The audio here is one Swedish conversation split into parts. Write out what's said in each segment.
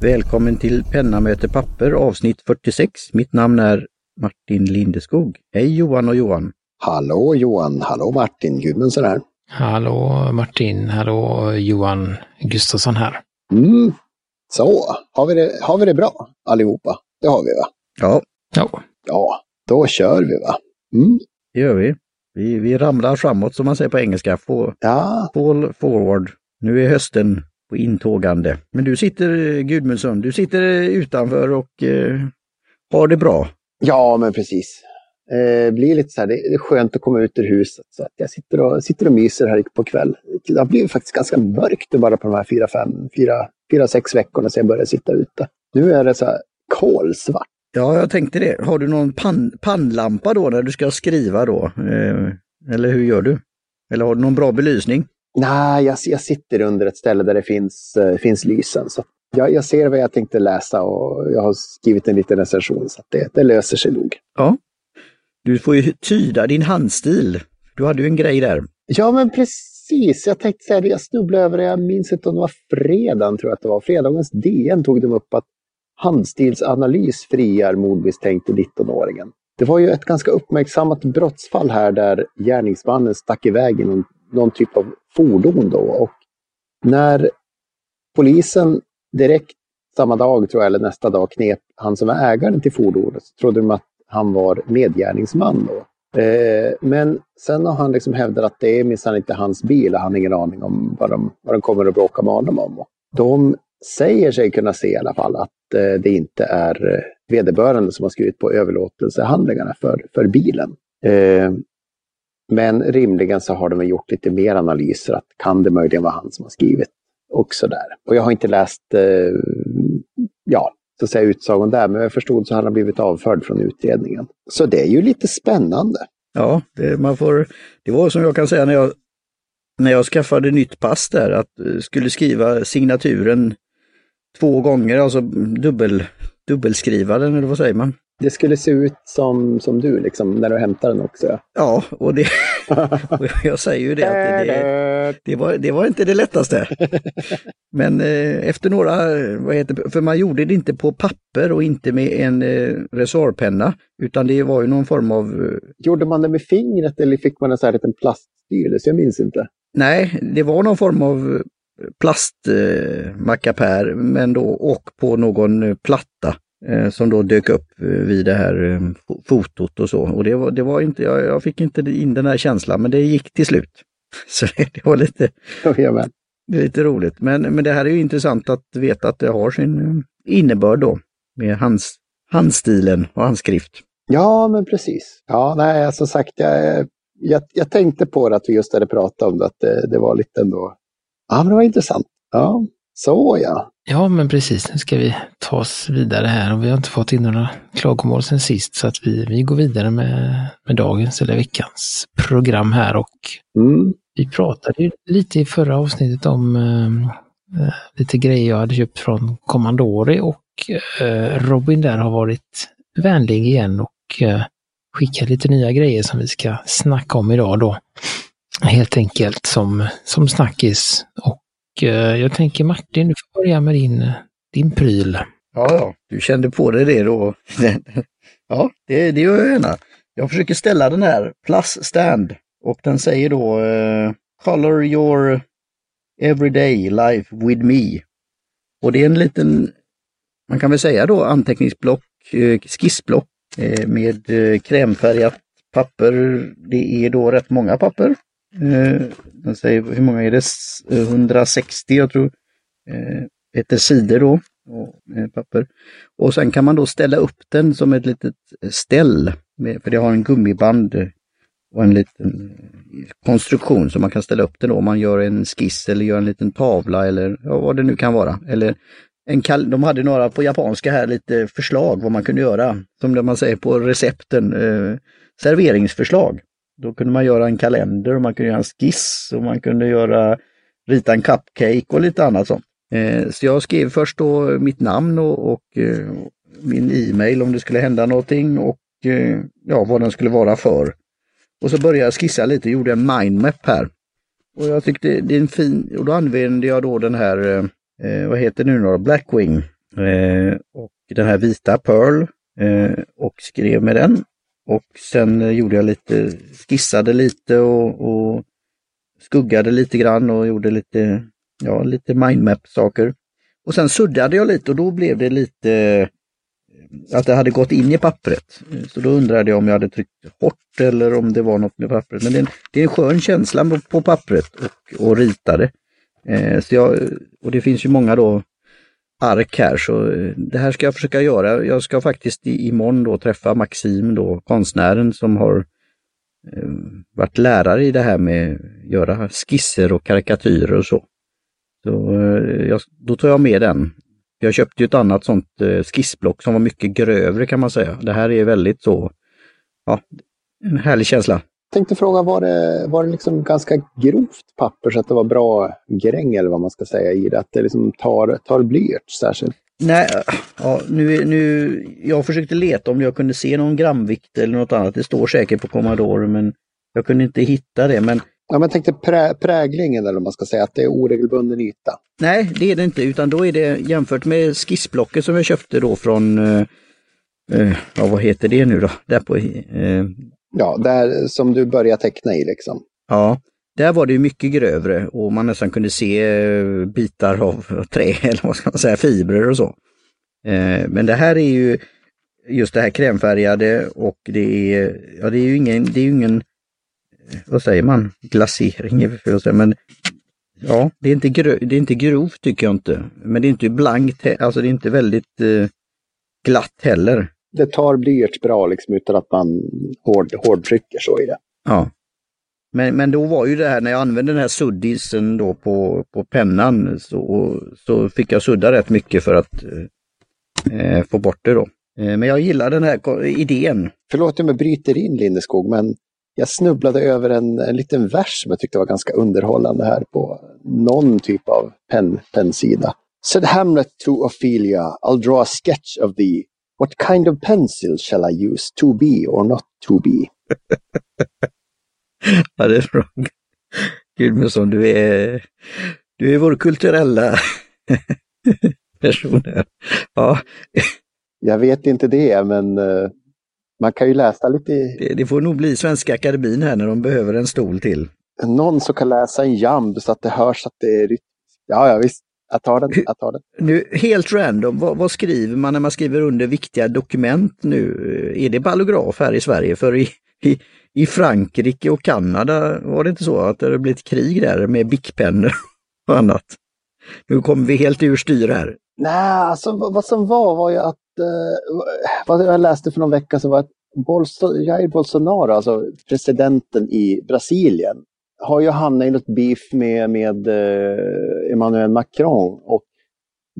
Välkommen till Penna möter papper avsnitt 46. Mitt namn är Martin Lindeskog. Hej Johan och Johan! Hallå Johan, hallå Martin Gudmundsson här. Hallå Martin, hallå Johan Gustafsson här. Mm. Så, har vi, det, har vi det bra allihopa? Det har vi va? Ja, Ja, Ja, då kör vi va? Mm. det gör vi. vi. Vi ramlar framåt som man säger på engelska. Fall, Ja, fall forward. Nu är hösten på intågande. Men du sitter, Gudmundsson, du sitter utanför och eh, har det bra. ja men precis. Eh, blir lite så här, det är skönt att komma ut ur huset. Så att jag sitter och, sitter och myser här på kväll. Det har blivit faktiskt ganska mörkt bara på de här fyra, fem, fyra, fyra, sex veckorna sedan jag började sitta ute. Nu är det så här kolsvart. Ja, jag tänkte det. Har du någon pann, pannlampa då när du ska skriva då? Eh, eller hur gör du? Eller har du någon bra belysning? Nej, jag, jag sitter under ett ställe där det finns, eh, finns lysen. Så jag, jag ser vad jag tänkte läsa och jag har skrivit en liten recension så att det, det löser sig nog. Ja. Du får ju tyda din handstil. Du hade ju en grej där. Ja, men precis. Jag tänkte säga det, jag snubblade över det. Jag minns inte om det var fredagen, tror jag att det var. Fredagens DN tog de upp att handstilsanalys friar mordmisstänkte 19-åringen. Det var ju ett ganska uppmärksammat brottsfall här där gärningsmannen stack iväg i någon, typ av fordon då. Och när polisen direkt samma dag, tror jag, eller nästa dag knep han som var ägaren till fordonet så trodde de att han var medgärningsman då. Eh, men sen har han liksom hävdat att det är minsann inte hans bil och han har ingen aning om vad de, vad de kommer att bråka med honom om. Och de säger sig kunna se i alla fall att eh, det inte är eh, vederbörande som har skrivit på överlåtelsehandlingarna för, för bilen. Eh, men rimligen så har de gjort lite mer analyser att kan det möjligen vara han som har skrivit också där. Och jag har inte läst eh, ja, så att säga utsagon där, men jag förstod så har han blivit avförd från utredningen. Så det är ju lite spännande. Ja, det, man får, det var som jag kan säga när jag, när jag skaffade nytt pass där, att eh, skulle skriva signaturen två gånger, alltså dubbel, dubbelskriva den, eller vad säger man? Det skulle se ut som, som du liksom, när du hämtar den också. Ja, och, det, och jag säger ju det att det, det, var, det var inte det lättaste. Men eh, efter några, vad heter för man gjorde det inte på papper och inte med en eh, resårpenna, utan det var ju någon form av eh, Gjorde man det med fingret eller fick man en sån här liten plaststyrelse? Jag minns inte. Nej, det var någon form av plastmackapär men då och på någon eh, platta eh, som då dök upp eh, vid det här eh, fo- fotot och så. Och det var, det var inte, jag, jag fick inte in den här känslan men det gick till slut. Så det, det var lite, det är lite roligt. Men, men det här är ju intressant att veta att det har sin eh, innebörd då med hands, handstilen och handskrift. Ja, men precis. Ja, nej, som sagt, jag, jag, jag tänkte på det att vi just hade pratat om det, att det, det var lite ändå... Ja, men det var intressant. Ja, så ja. Ja men precis. Nu ska vi ta oss vidare här och vi har inte fått in några klagomål sen sist så att vi, vi går vidare med, med dagens eller veckans program här och Mm. vi pratade ju lite i förra avsnittet om eh, eh, lite grejer jag hade köpt från Commandori och eh, Robin där har varit vänlig igen och eh, skickat lite nya grejer som vi ska snacka om idag då. Helt enkelt som, som snackis. Och Eh, jag tänker Martin, du får börja med din, din pryl. Ja, ja, du kände på dig det då. ja, det, det gör jag gärna. Jag försöker ställa den här plus stand och den säger då uh, Color your everyday life with me. Och det är en liten, man kan väl säga då anteckningsblock, uh, skissblock uh, med krämfärgat papper. Det är då rätt många papper. Eh, säger, hur många är det? 160 eh, jag tror. Eh, heter sidor då och eh, papper. Och sen kan man då ställa upp den som ett litet ställ, med, för det har en gummiband och en liten eh, konstruktion som man kan ställa upp den då om man gör en skiss eller gör en liten tavla eller ja, vad det nu kan vara. Eller en kal- de hade några på japanska här lite förslag vad man kunde göra, som det man säger på recepten, eh, serveringsförslag. Då kunde man göra en kalender och man kunde göra en skiss och man kunde göra rita en cupcake och lite annat sånt. Eh, Så jag skrev först då mitt namn och, och eh, min e-mail om det skulle hända någonting och eh, ja, vad den skulle vara för. Och så började jag skissa lite, gjorde en mindmap här. Och jag tyckte det är en fin, och då använde jag då den här, eh, eh, vad heter det nu då, Blackwing Eh, och den här vita Pearl eh, och skrev med den. Och sen eh, gjorde jag lite, skissade lite och, och skuggade lite grann och gjorde lite, ja, lite mindmap-saker. Och sen suddade jag lite och då blev det lite eh, att det hade gått in i pappret. Så då undrade jag om jag hade tryckt hårt eller om det var något med pappret. Men det är en, det är en skön känsla på, pappret och, och rita det. Eh, så jag, och det finns ju många då ark här så eh, det här ska jag försöka göra. Jag ska faktiskt i, imorgon då träffa Maxim då, konstnären som har eh, varit lärare i det här med att göra skisser och karikatyrer och så. Så eh, jag, då tar jag med den. Jag köpte ju ett annat sånt eh, skissblock som var mycket grövre kan man säga. Det här är väldigt så, ja, en härlig känsla tänkte fråga, var det, var det liksom ganska grovt papper så att det var bra gräng eller vad man ska säga i det? Att det liksom tar, tar blyerts särskilt? Nej, ja, nu, nu, jag försökte leta om jag kunde se någon gramvikt eller något annat. Det står säkert på Commodore men jag kunde inte hitta det. Men Ja, men tänkte prä, präglingen eller vad man ska säga, att det är oregelbunden yta. nej, det är det inte utan då är det jämfört med skissblocket som jag köpte då från, eh, eh, ja vad heter det nu då? Där på, eh, Ja, där som du börjar teckna i liksom. Ja, där var det ju mycket grövre och man nästan kunde se eh, bitar av trä eller vad ska man säga, fibrer och så. Eh, men det här är ju just det här krämfärgade och det är, ja det är ju ingen, det är ingen, eh, vad säger man, glasering men ja, det är, inte grö, det är inte grovt tycker jag inte. Men det är inte blankt, alltså det är inte väldigt glatt heller. Det tar blyerts bra liksom utan att man hård, hårdtrycker så i det. Ja. Men, men då var ju det här när jag använde den här suddisen då på, på pennan så, så fick jag sudda rätt mycket för att eh, få bort det då. Eh, men jag gillar den här idén. Förlåt om jag bryter in Lindeskog, men jag snubblade över en, en liten vers som jag tyckte var ganska underhållande här på någon typ av pen, pennsida. Said Hamlet to Ophelia, I'll draw a sketch of thee. What kind of pencil shall I use, to be or not to be? Ja, det är bra. Gudmundsson, du är, du är vår kulturella person. Ja, Jag vet inte det, men eh, man kan ju läsa lite, det, det får nog bli Svenska Akademin här när de behöver en stol till. någon som kan läsa en jamb så att det hörs att det är rytmiskt. Ja, ja, visst. Jag tar den, jag tar den. Nu, helt random, vad, vad skriver man när man skriver under viktiga dokument nu? Är det ballograf här i Sverige? För i, i, i Frankrike och Kanada var det inte så att det blivit krig där med bickpennor och annat? Nu kommer vi helt ur styr här. Nej, alltså vad, vad som var var ju att, eh, vad jag läste för någon vecka så var att Bolso, Jair Bolsonaro, alltså presidenten i Brasilien, har ju hamnat i något beef med, med eh, Emmanuel Macron och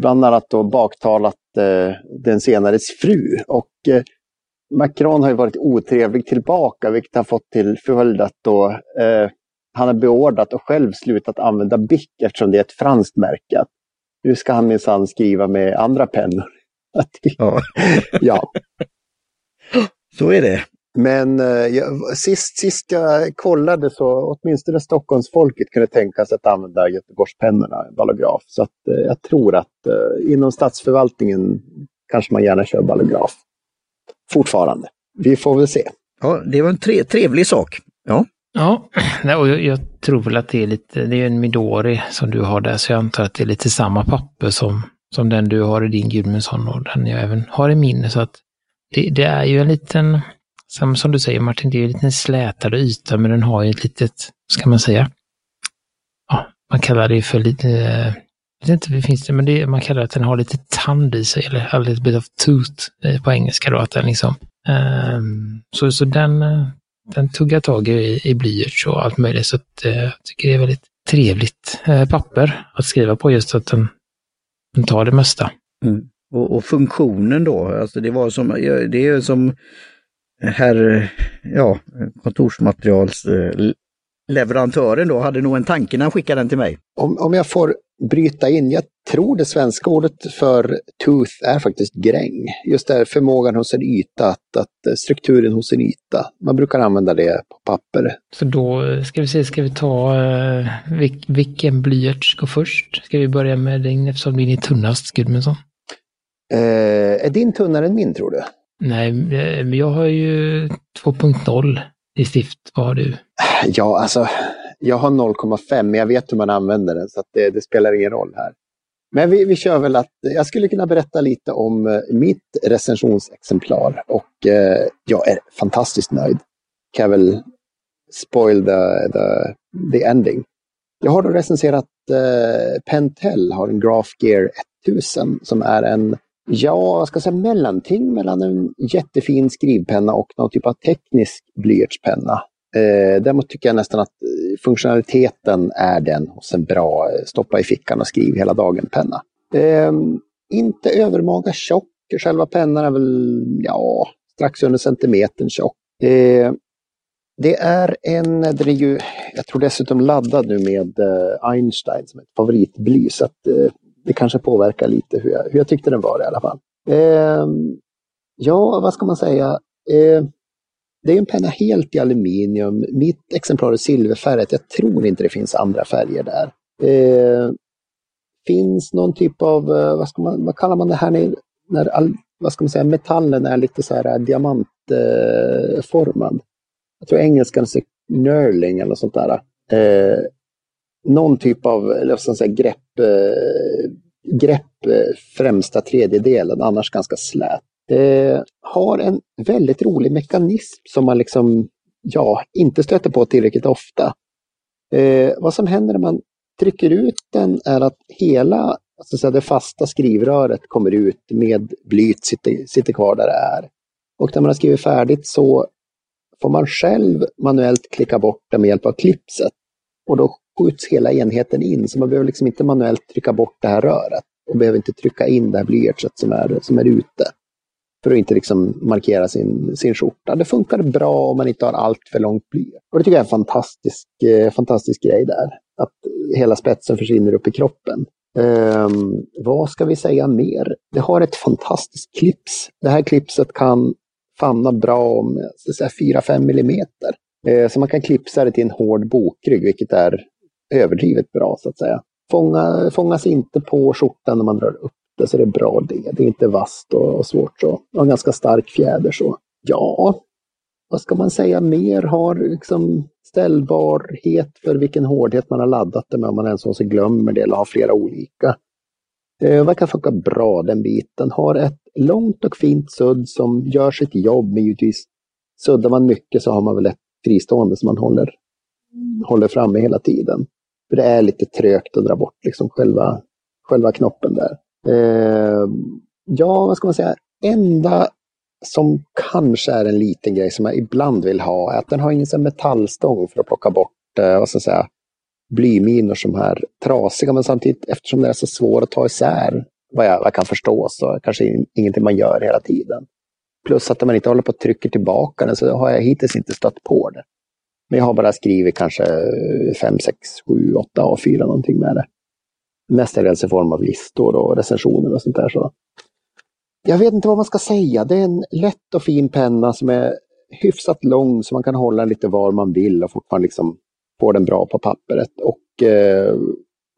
bland annat då baktalat eh, den senares fru. Och eh, Macron har ju varit otrevlig tillbaka, vilket har fått till följd att då, eh, han har beordrat och själv slutat använda Bic eftersom det är ett franskt märke. Nu ska han minsann skriva med andra pennor. Ja. så är det. Men eh, jag, sist, sist jag kollade så åtminstone Stockholmsfolket kunde tänka sig att använda Göteborgspennorna, ballograf. Så att, eh, jag tror att eh, inom statsförvaltningen kanske man gärna kör ballograf. Fortfarande. Vi får väl se. Ja, det var en tre, trevlig sak. Ja, Ja, nej, och jag, jag tror väl att det är lite, det är en Midori som du har där, så jag antar att det är lite samma papper som, som den du har i din Gudmundsson och den jag även har i min. Så att det, det är ju en liten, som, som du säger Martin, det är en liten slätare yta, men den har ju ett litet, vad ska man säga? Ja, man kallar det för lite, jag vet inte, det finns det, men det, man kallar det att den har lite tand i sig, eller a little bit of tooth eh, på engelska då, att den liksom, um, så, så den, eh, den tuggar tag i, i blyerts och allt möjligt. Så att, uh, jag tycker det är väldigt trevligt uh, papper att skriva på just att den, den tar det mesta. Mm. Och, och funktionen då, alltså det var som, det är som herr, ja, kontorsmaterials eh, leverantören då hade nog en tanke när han skickade den till mig. Om, om jag får bryta in, jag tror det svenska ordet för tooth är faktiskt gräng. Just det här förmågan hos en yta, att, att eh, strukturen hos en yta. Man brukar använda det på papper. Så då eh, ska vi se, ska vi ta eh, vil, vilken blyerts går först? Ska vi börja med din eftersom din är tunnast, Gudmundsson? Eh, är din tunnare än min tror du? Nej, men jag har ju 2.0 i stift. Vad har du? Ja, alltså jag har 0,5 men jag vet hur man använder den så det, det, spelar ingen roll här. Men vi, vi kör väl att jag skulle kunna berätta lite om eh, mitt recensionsexemplar och eh, jag är fantastiskt nöjd. Kan jag väl spoil the, the, the ending. Jag har då recenserat eh, Pentel, har en Graph Gear 1000 som är en, ja, vad ska jag säga, mellanting mellan en jättefin skrivpenna och någon typ av teknisk blyertspenna. Eh, däremot tycker jag nästan att eh, funktionaliteten är den hos en bra eh, stoppa i fickan och skriv hela dagen-penna. Eh, inte övermaga tjock, själva pennan är väl ja, strax under centimetern tjock. Eh, det är en, den är ju, jag tror dessutom laddad nu med eh, Einstein som ett favoritbly så att eh, det kanske påverkar lite hur jag, hur jag tyckte den var i alla fall. Eh, ja, vad ska man säga? Eh, det är en penna helt i aluminium. Mitt exemplar är silverfärgat. Jag tror inte det finns andra färger där. Eh, finns någon typ av, eh, vad, ska man, vad kallar man det här när, när all, vad ska man säga, metallen är lite så här eh, diamantformad? Eh, jag tror engelskan säger knurling eller sånt där. Eh, någon typ av säga, grepp, Eh, grepp eh, främsta tredjedelen, annars ganska slät. Det har en väldigt rolig mekanism som man liksom, ja, inte stöter på tillräckligt ofta. Eh, vad som händer när man trycker ut den är att hela alltså så det fasta skrivröret kommer ut med blyt sitter, sitter kvar där det är. Och när man har skrivit färdigt så får man själv manuellt klicka bort det med hjälp av klipset. Och då skjuts hela enheten in, så man behöver liksom inte manuellt trycka bort det här röret och behöver inte trycka in det här blyertset som är, som är ute. För att inte liksom markera sin, sin skjorta. Det funkar bra om man inte har allt för långt blyert. Och det tycker jag är en fantastisk, eh, fantastisk grej där. Att hela spetsen försvinner upp i kroppen. Um, vad ska vi säga mer? Det har ett fantastiskt clips. Det här clipset kan famna bra om eh, 4-5 millimeter. Eh, så man kan klipsa det till en hård bokrygg, vilket är överdrivet bra så att säga. Fånga, fångas inte på skjortan när man drar upp det, så det är bra det. Det är inte vasst och, svårt så. Och en ganska stark fjäder så. Ja, vad ska man säga mer? Har liksom ställbarhet för vilken hårdhet man har laddat det med om man ens glömmer det eller har flera olika. Det verkar funka bra den biten. Har ett långt och fint sudd som gör sitt jobb. Men givetvis suddar man mycket så har man väl ett fristående som man håller, håller framme hela tiden. För det är lite trögt att dra bort liksom själva, själva knoppen där. Eh, ja, vad ska man säga? Enda som kanske är en liten grej som jag ibland vill ha är att den har ingen metallstång för att plocka bort eh, vad ska jag säga, blyminor som är trasiga. Men samtidigt eftersom det är så svårt att ta isär vad jag, vad jag kan förstå så kanske ingenting man gör hela tiden. Plus att man inte håller på att trycka tillbaka den så har jag hittills inte stött på det. Men jag har bara skrivit kanske 5, 6, 7, 8 A4 någonting med det. Mestadels i form av listor och recensioner och sånt där. Så. Jag vet inte vad man ska säga. Det är en lätt och fin penna som är hyfsat lång så man kan hålla den lite var man vill och fortfarande liksom få den bra på pappret. Och eh,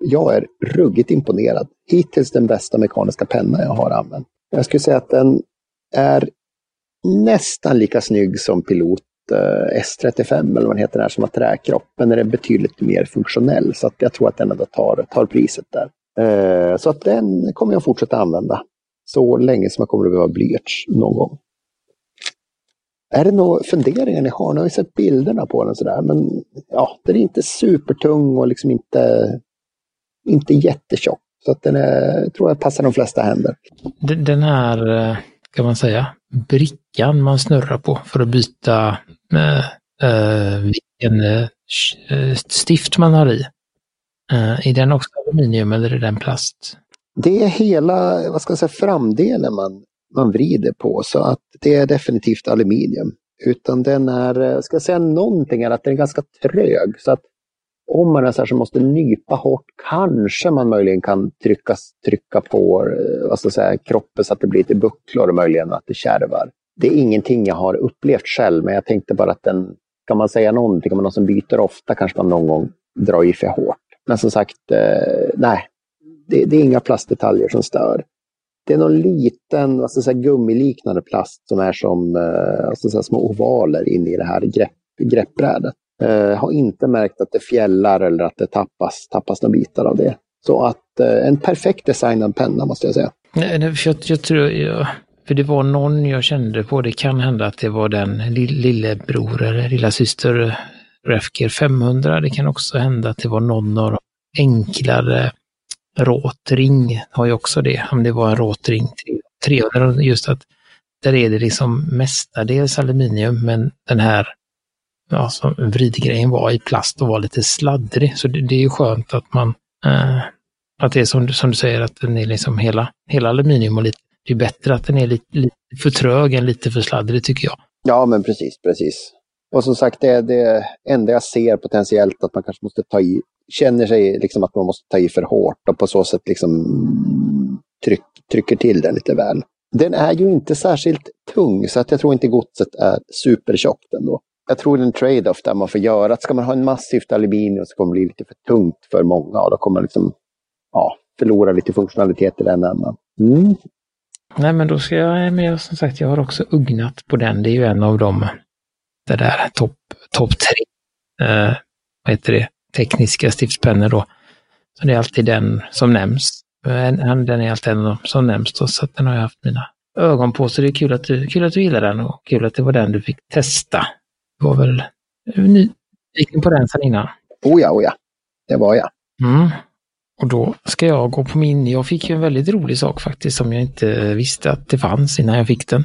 jag är ruggigt imponerad. Hittills den bästa mekaniska penna jag har använt. Jag skulle säga att den är nästan lika snygg som Pilot Eh, S35 eller vad den heter, där, som har träkropp. Men den är betydligt mer funktionell så att jag tror att den ändå tar, tar priset där. Eh, så att den kommer jag fortsätta använda så länge som jag kommer att behöva blyerts någon gång. Är det några funderingar ni har? Ni har ju sett bilderna på den sådär, men ja, den är inte supertung och liksom inte inte jättetjock. Så att den är, tror jag passar de flesta händer. Den här, eh, kan man säga, brickan man snurrar på för att byta med uh, vilken uh, stift man har i. Uh, är den också aluminium eller är den plast? Det är hela, vad ska jag säga, framdelen man, man vrider på så att det är definitivt aluminium. Utan den är, ska jag säga någonting, är att den är ganska trög. Så att om man är så här som måste nypa hårt kanske man möjligen kan trycka, trycka på vad ska jag säga, kroppen så att det blir lite bucklor och möjligen att det kärvar. Det är ingenting jag har upplevt själv, men jag tänkte bara att den, kan man säga någonting, om någon som byter ofta kanske man någon gång drar i för hårt. Men som sagt, eh, nej, det, det, är inga plastdetaljer som stör. det är någon liten alltså, så här, gummiliknande plast som är som eh, alltså, så här, små ovaler inne i det här grepp, greppbrädet. Eh, har inte märkt att det fjällar eller att det tappas, tappas några bitar av det. Så att eh, en perfekt designad penna måste jag säga. Nej, för jag, jag tror, jag, för det var någon jag kände på, det kan hända att det var den lillebror eller lilla syster Refker 500. Det kan också hända att det var någon av de enklare råtring har ju också det, om det var en råtring 300, just att där är det liksom mestadels aluminium, men den här ja, som vridgrejen var i plast och var lite sladdrig. Så det, det är ju skönt att man, eh, att det är som, som du säger, att den är liksom hela, hela aluminium och lite, det är bättre att den är lite, lite för trög än lite för sladdrig tycker jag. Ja, men precis, precis. Och som sagt, det är det enda jag ser potentiellt att man kanske måste ta i, känner sig liksom att man måste ta i för hårt och på så sätt liksom tryck, trycker till den lite väl. Den är ju inte särskilt tung så att jag tror inte godset är supertjockt ändå. Jag tror det är en trade-off där man får göra att ska man ha en massivt aluminium så kommer det bli lite för tungt för många och då kommer man liksom ja, förlora lite funktionalitet i den änden. Mm. Nej men då ska jag, men som sagt jag har också ugnat på den. Det är ju en av dem det där topp top tre, eh, vad heter det, tekniska stiftspennor då. Så det är alltid den som nämns. Den är alltid en av dem som nämns då, så den har jag haft mina ögon på. Så det är kul att du, kul att du gillar den och kul att det var den du fick testa. Du var väl nyfiken på den sedan innan? Oh ja, oh ja. Det var jag. Mm. Och då ska jag gå på min, jag fick ju en väldigt rolig sak faktiskt som jag inte visste att det fanns innan jag fick den.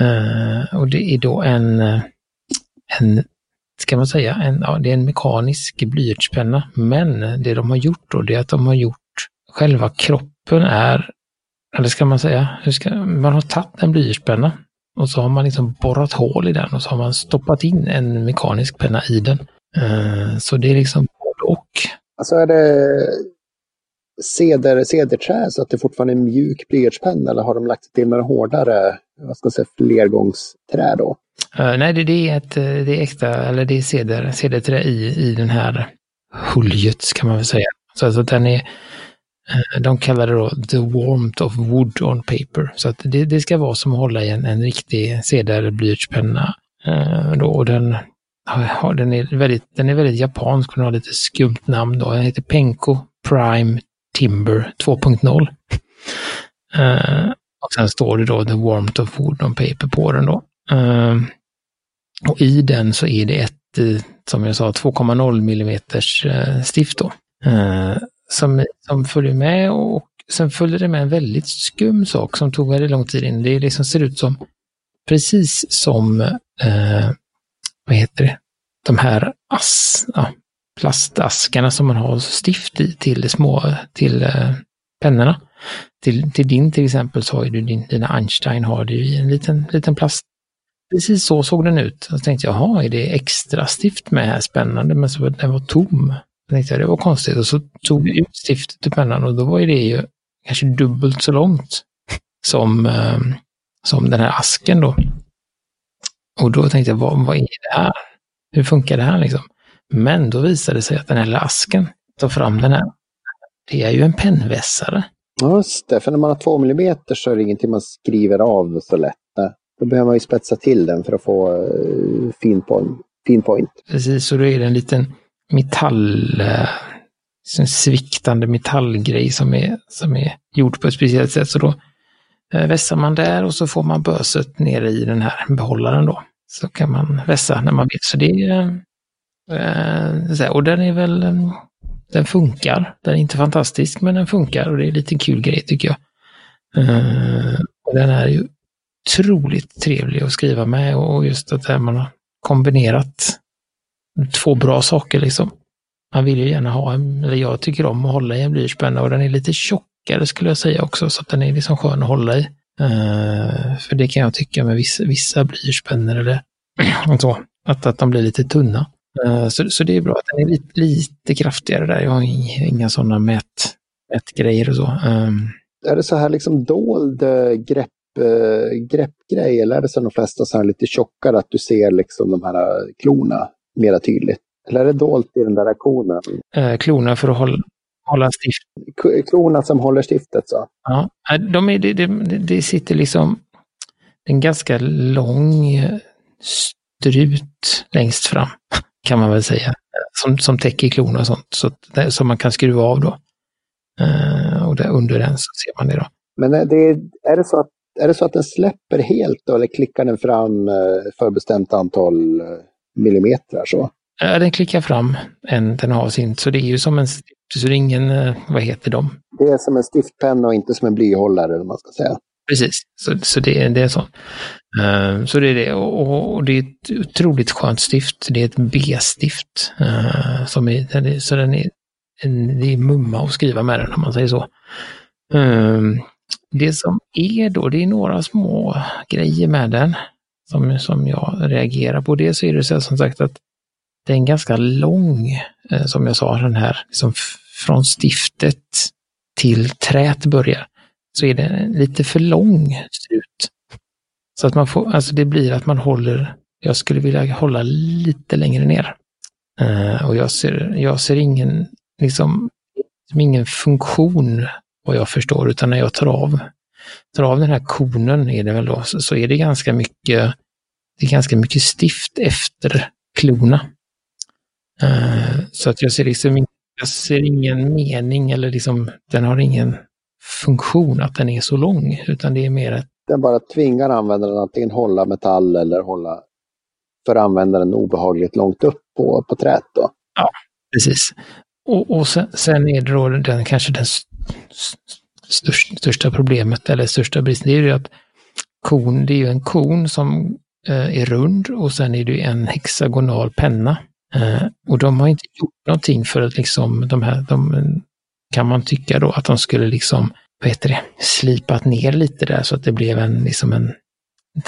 Uh, och det är då en eh, en, ska man säga, en, ja, det är en mekanisk blyertspenna. Men det de har gjort då, det är att de har gjort själva kroppen är, eller ska man säga, ska, man har tagit en blyertspenna och så har man liksom borrat hål i den och så har man stoppat in en mekanisk penna i den. Uh, så det är liksom både och. Alltså är det ceder, cederträ så att det fortfarande är en mjuk blyertspenna eller har de lagt till med hårdare, vad ska jag säga, flergångsträ då? Uh, nej, det, det, är ett, eh, det är äkta, eller det är ceder, cederträ i, i den här huljet kan man väl säga. Så alltså den är, eh, de kallar det då the warmth of wood on paper. Så att det, det ska vara som att hålla i en, en riktig cederblyertspenna. Uh, då, och den, ja, den, är väldigt, den är väldigt japansk, den har lite skumt namn då. Den heter Penko Prime Timber 2.0. Uh, eh, och sen står det då the warmth of wood on paper på den då. Uh, och i den så är det ett, eh, som jag sa, 2,0 millimeters stift då. Uh, som, som följer med och sen följer det med en väldigt skum sak som tog väldigt lång tid in. Det liksom ser ut som precis som, eh, vad heter det, de här ass, ja, plastaskarna som man har stift i till små, till eh, pennorna. Till, till din till exempel så har ju du din, dina Einstein har du i en liten, liten plast Precis så såg den ut. Jag tänkte, jaha, är det extra stift med här? Spännande, men så den var tom. Jag tänkte, det var konstigt. Och så tog vi ut stiftet ur pennan och då var det ju kanske dubbelt så långt som, eh, som den här asken då. Och då tänkte jag, vad, vad är det här? Hur funkar det här liksom? Men då visade det sig att den här asken, tar fram den här, det är ju en pennvässare. Just det, för när man har två millimeter så är det ingenting man skriver av så lätt. Då behöver man ju spetsa till den för att få uh, fin, point, fin point. Precis, och då är det en liten metall, en sviktande metallgrej som är, som är gjord på ett speciellt sätt. Så då uh, vässar man där och så får man böset nere i den här behållaren då. Så kan man vässa när man vill. Så det är, Eh, och den är väl, eh, den funkar. Den är inte fantastisk, men den funkar och det är lite kul grej tycker jag. Eh, och den är ju otroligt trevlig att skriva med och just att man har kombinerat två bra saker liksom. Man vill ju gärna ha en, eller jag tycker om att hålla i en blyertspenna och den är lite tjockare skulle jag säga också så att den är liksom skön att hålla i. Uh, för det kan jag tycka med vissa, vissa blyertspennor eller så, att, att de blir lite tunna. Uh, så, så det är bra att den är lite, lite kraftigare där. Jag har inga sådana mät, mätgrejer och så. Um, är det så här liksom dold grepp eh, greppgrej eller är det så de flesta så här lite tjockare att du ser liksom de här klorna mera tydligt? Eller är det dolt i den där konen? Eh, klorna för att hålla, hålla stift. Klorna som håller stiftet så. Ja, de är, det, det, det sitter liksom en ganska lång strut längst fram, kan man väl säga, som, som täcker klorna och sånt, så, som man kan skruva av då. Uh, och där under den så ser man det då. Men är det, är det så att är det så att den släpper helt då, eller klickar den fram eh, förbestämt antal eh, millimeter? Så? Ja, den klickar fram en, den har sin, så det är ju som en, så det är ingen, eh, vad heter de? Det är som en stiftpenna och inte som en blyhållare, eller man ska säga. Precis, så, så det, det är så. Uh, så det är det, och, och, det är ett otroligt skönt stift. Det är ett B-stift. Uh, som är, så den är, en, det är mumma att skriva med den, om man säger så. Uh, det som är då, det är några små grejer med den som, som jag reagerar på. Det så är det så som sagt att det är en ganska lång, eh, som jag sa, den här, liksom från stiftet till trät börjar, så är det lite för lång strut. Så att man får, alltså det blir att man håller, jag skulle vilja hålla lite längre ner. Uh, och jag ser, jag ser ingen, liksom, liksom, ingen funktion vad jag förstår, utan när jag tar av, tar av den här konen är det väl då, så, så är det ganska mycket, det är ganska mycket stift efter klorna. Uh, så att jag ser liksom jag ser ingen mening eller liksom, den har ingen funktion att den är så lång, utan det är mer att... Den bara tvingar användaren att antingen hålla metall eller hålla för användaren obehagligt långt upp på, på trät. Då. Ja, precis. Och, och sen, sen, är det då den, kanske den största, största problemet, eller största bristen, det är ju att kon, det är ju en kon som eh, är rund och sen är det en hexagonal penna. Eh, och de har inte gjort någonting för att liksom de här, de, kan man tycka då att de skulle liksom, vad heter det, slipat ner lite där så att det blev en, liksom en,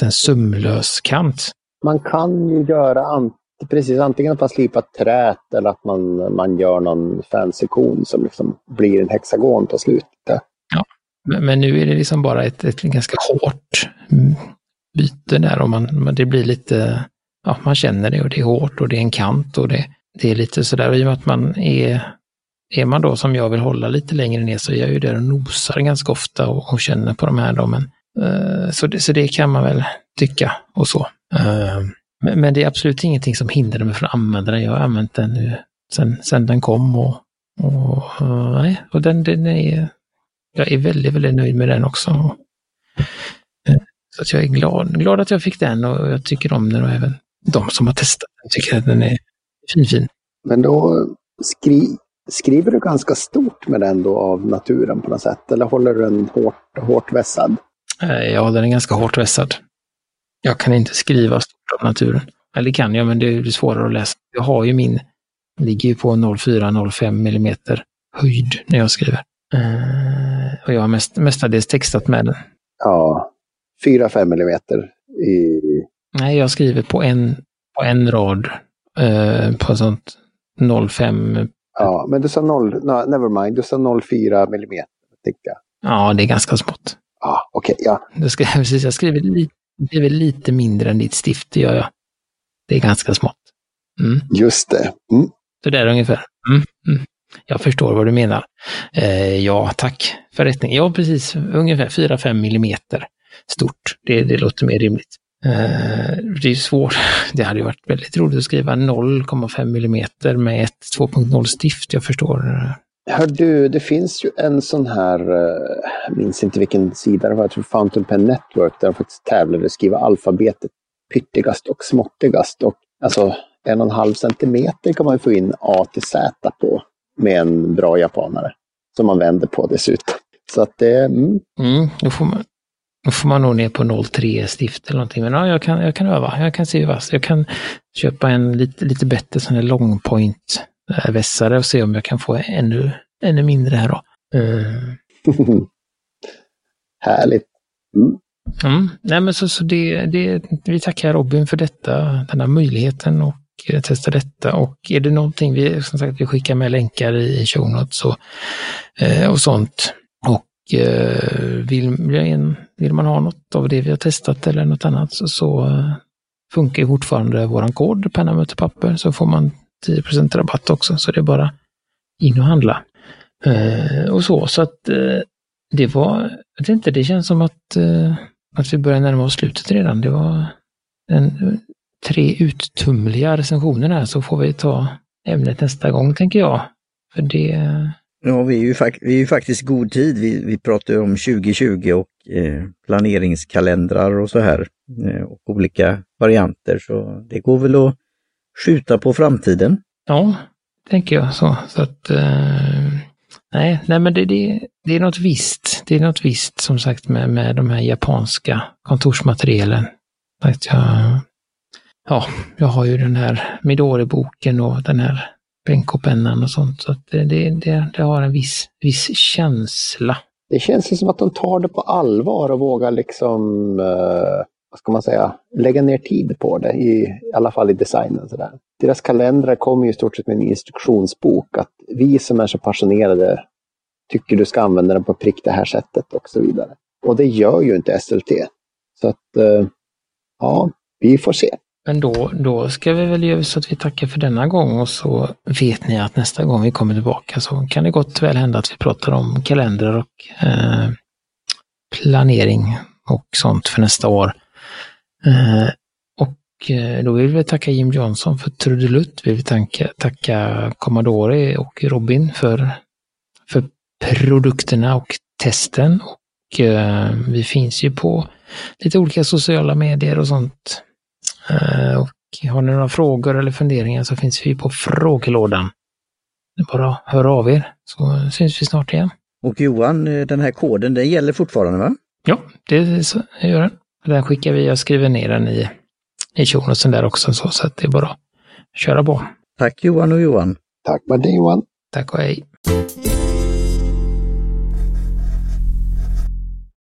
en sömlös kant. Man kan ju göra precis antingen att man slipar trät eller att man, man gör någon fancy kon som liksom blir en hexagon på slutet. Ja, men nu är det liksom bara ett, ett ganska hårt byte där och man, det blir lite, ja man känner det och det är hårt och det är en kant och det, det är lite sådär, och i och med att man är, är man då som jag vill hålla lite längre ner så är jag ju där och nosar ganska ofta och, och känner på de här då, men uh, så, det, så det kan man väl tycka och så. Uh, men, men, det är absolut ingenting som hindrar mig från att använda den. Jag har använt den nu sen, sen den kom och, och, uh, nej, och den, den är, jag är väldigt, väldigt nöjd med den också. Så att jag är glad, glad att jag fick den och jag tycker om den och även de som har testat den tycker att den är fin, fin. Men då skri, skriver du ganska stort med den då av naturen på något sätt? Eller håller du den hårt, hårt vässad? Ja, den är ganska hårt vässad. Jag kan inte skriva stort av naturen. Eller kan jag, men det är svårare att läsa. Jag har ju min, ligger ju på 0,4-0,5 millimeter höjd när jag skriver. Uh, och jag har mest, mestadels textat med den. Ja, 4-5 millimeter i... Nej, jag skriver på en, på en rad uh, på sånt 0,5. Ja, men du sa 0, no, never mind, du sa 0,4 millimeter. Jag. Ja, det är ganska smått. Ja, okej, okay, ja. Jag, ska, precis, jag skriver lite väl lite mindre än ditt stift, det gör jag. Det är ganska smått. Mm. Just det. Mm. Så där ungefär. Mm. Mm. Jag förstår vad du menar. Eh, ja, tack för rättning. Ja, precis. Ungefär 4-5 millimeter stort. Det, det låter mer rimligt. Eh, det är svårt. Det hade varit väldigt roligt att skriva 0,5 millimeter med ett 2.0 stift. Jag förstår Hör du, det finns ju en sån här, eh, jag minns inte vilken sida det var, jag tror Fountain Pen Network, där de faktiskt tävlade att skriva alfabetet pyttigast och småttigast. Och alltså en och en halv centimeter kan man få in A till Z på med en bra japanare. Som man vänder på dessutom. Så att det... Mm. Mm, då, får man, då får man nog ner på 0,3 stift eller någonting. Men ja, jag kan, jag kan öva, jag kan se vad. Jag kan köpa en lite, lite bättre sån här long point vässare och se om jag kan få ännu, ännu mindre här då. Uh. Härligt. Mm. Mm. Nej, men så, så det, det, vi tackar Robin för detta, den här möjligheten och eh, testa detta. Och är det någonting vi, som sagt, vi skickar med länkar i show notes och, eh, och sånt. Och eh, vill, vill man ha något av det vi har testat eller något annat så, så eh, funkar fortfarande våran kod, penna, möte, papper, så får man 10% rabatt också, så det är bara in och handla. Eh, och så, så att eh, det var, jag vet inte, det känns som att, eh, att vi börjar närma oss slutet redan. Det var en, tre uttumliga recensioner här så får vi ta ämnet nästa gång tänker jag. För det... Ja, vi är ju, fak vi är ju faktiskt god tid. Vi, vi pratar om 2020 och eh, planeringskalendrar och så här. Eh, och olika varianter, så det går väl att skjuta på framtiden. Ja, tänker jag så. så att, eh, nej, nej, men det, det, det är något visst. Det är något visst som sagt med, med de här japanska kontorsmaterialen. Att jag, ja, jag har ju den här Midori-boken och den här pennan och sånt. Så att det, det, det, det, har en viss, viss känsla. Det känns ju som att de tar det på allvar och vågar liksom, eh, vad ska man säga, lägga ner tid på det, i, i alla fall i designen. Så där. Deras kalendrar kommer ju i stort sett med en instruktionsbok, att vi som är så passionerade tycker du ska använda den på prick det här sättet och så vidare. Och det gör ju inte SLT. Så att, eh, ja, vi får se. Men då, då ska vi väl göra så att vi tackar för denna gång och så vet ni att nästa gång vi kommer tillbaka så kan det gott väl hända att vi pratar om kalendrar och eh, planering och sånt för nästa år. Eh, och eh, då vill vi tacka Jim Johnson för trudelutt. Vi vill tacka, tacka Commodore och Robin för, för produkterna och testen. Och eh, vi finns ju på lite olika sociala medier och sånt och har ni några frågor eller funderingar så finns vi på frågelådan. Det är bara att höra av er så syns vi snart igen. Och Johan, eh, den här koden den gäller fortfarande va? Ja, det gör den. Den skickar vi, jag skriver ner den i, i shownotesen där också så, så att det är bara att köra på. Tack Johan och Johan. Tack med det Johan. Tack och hej.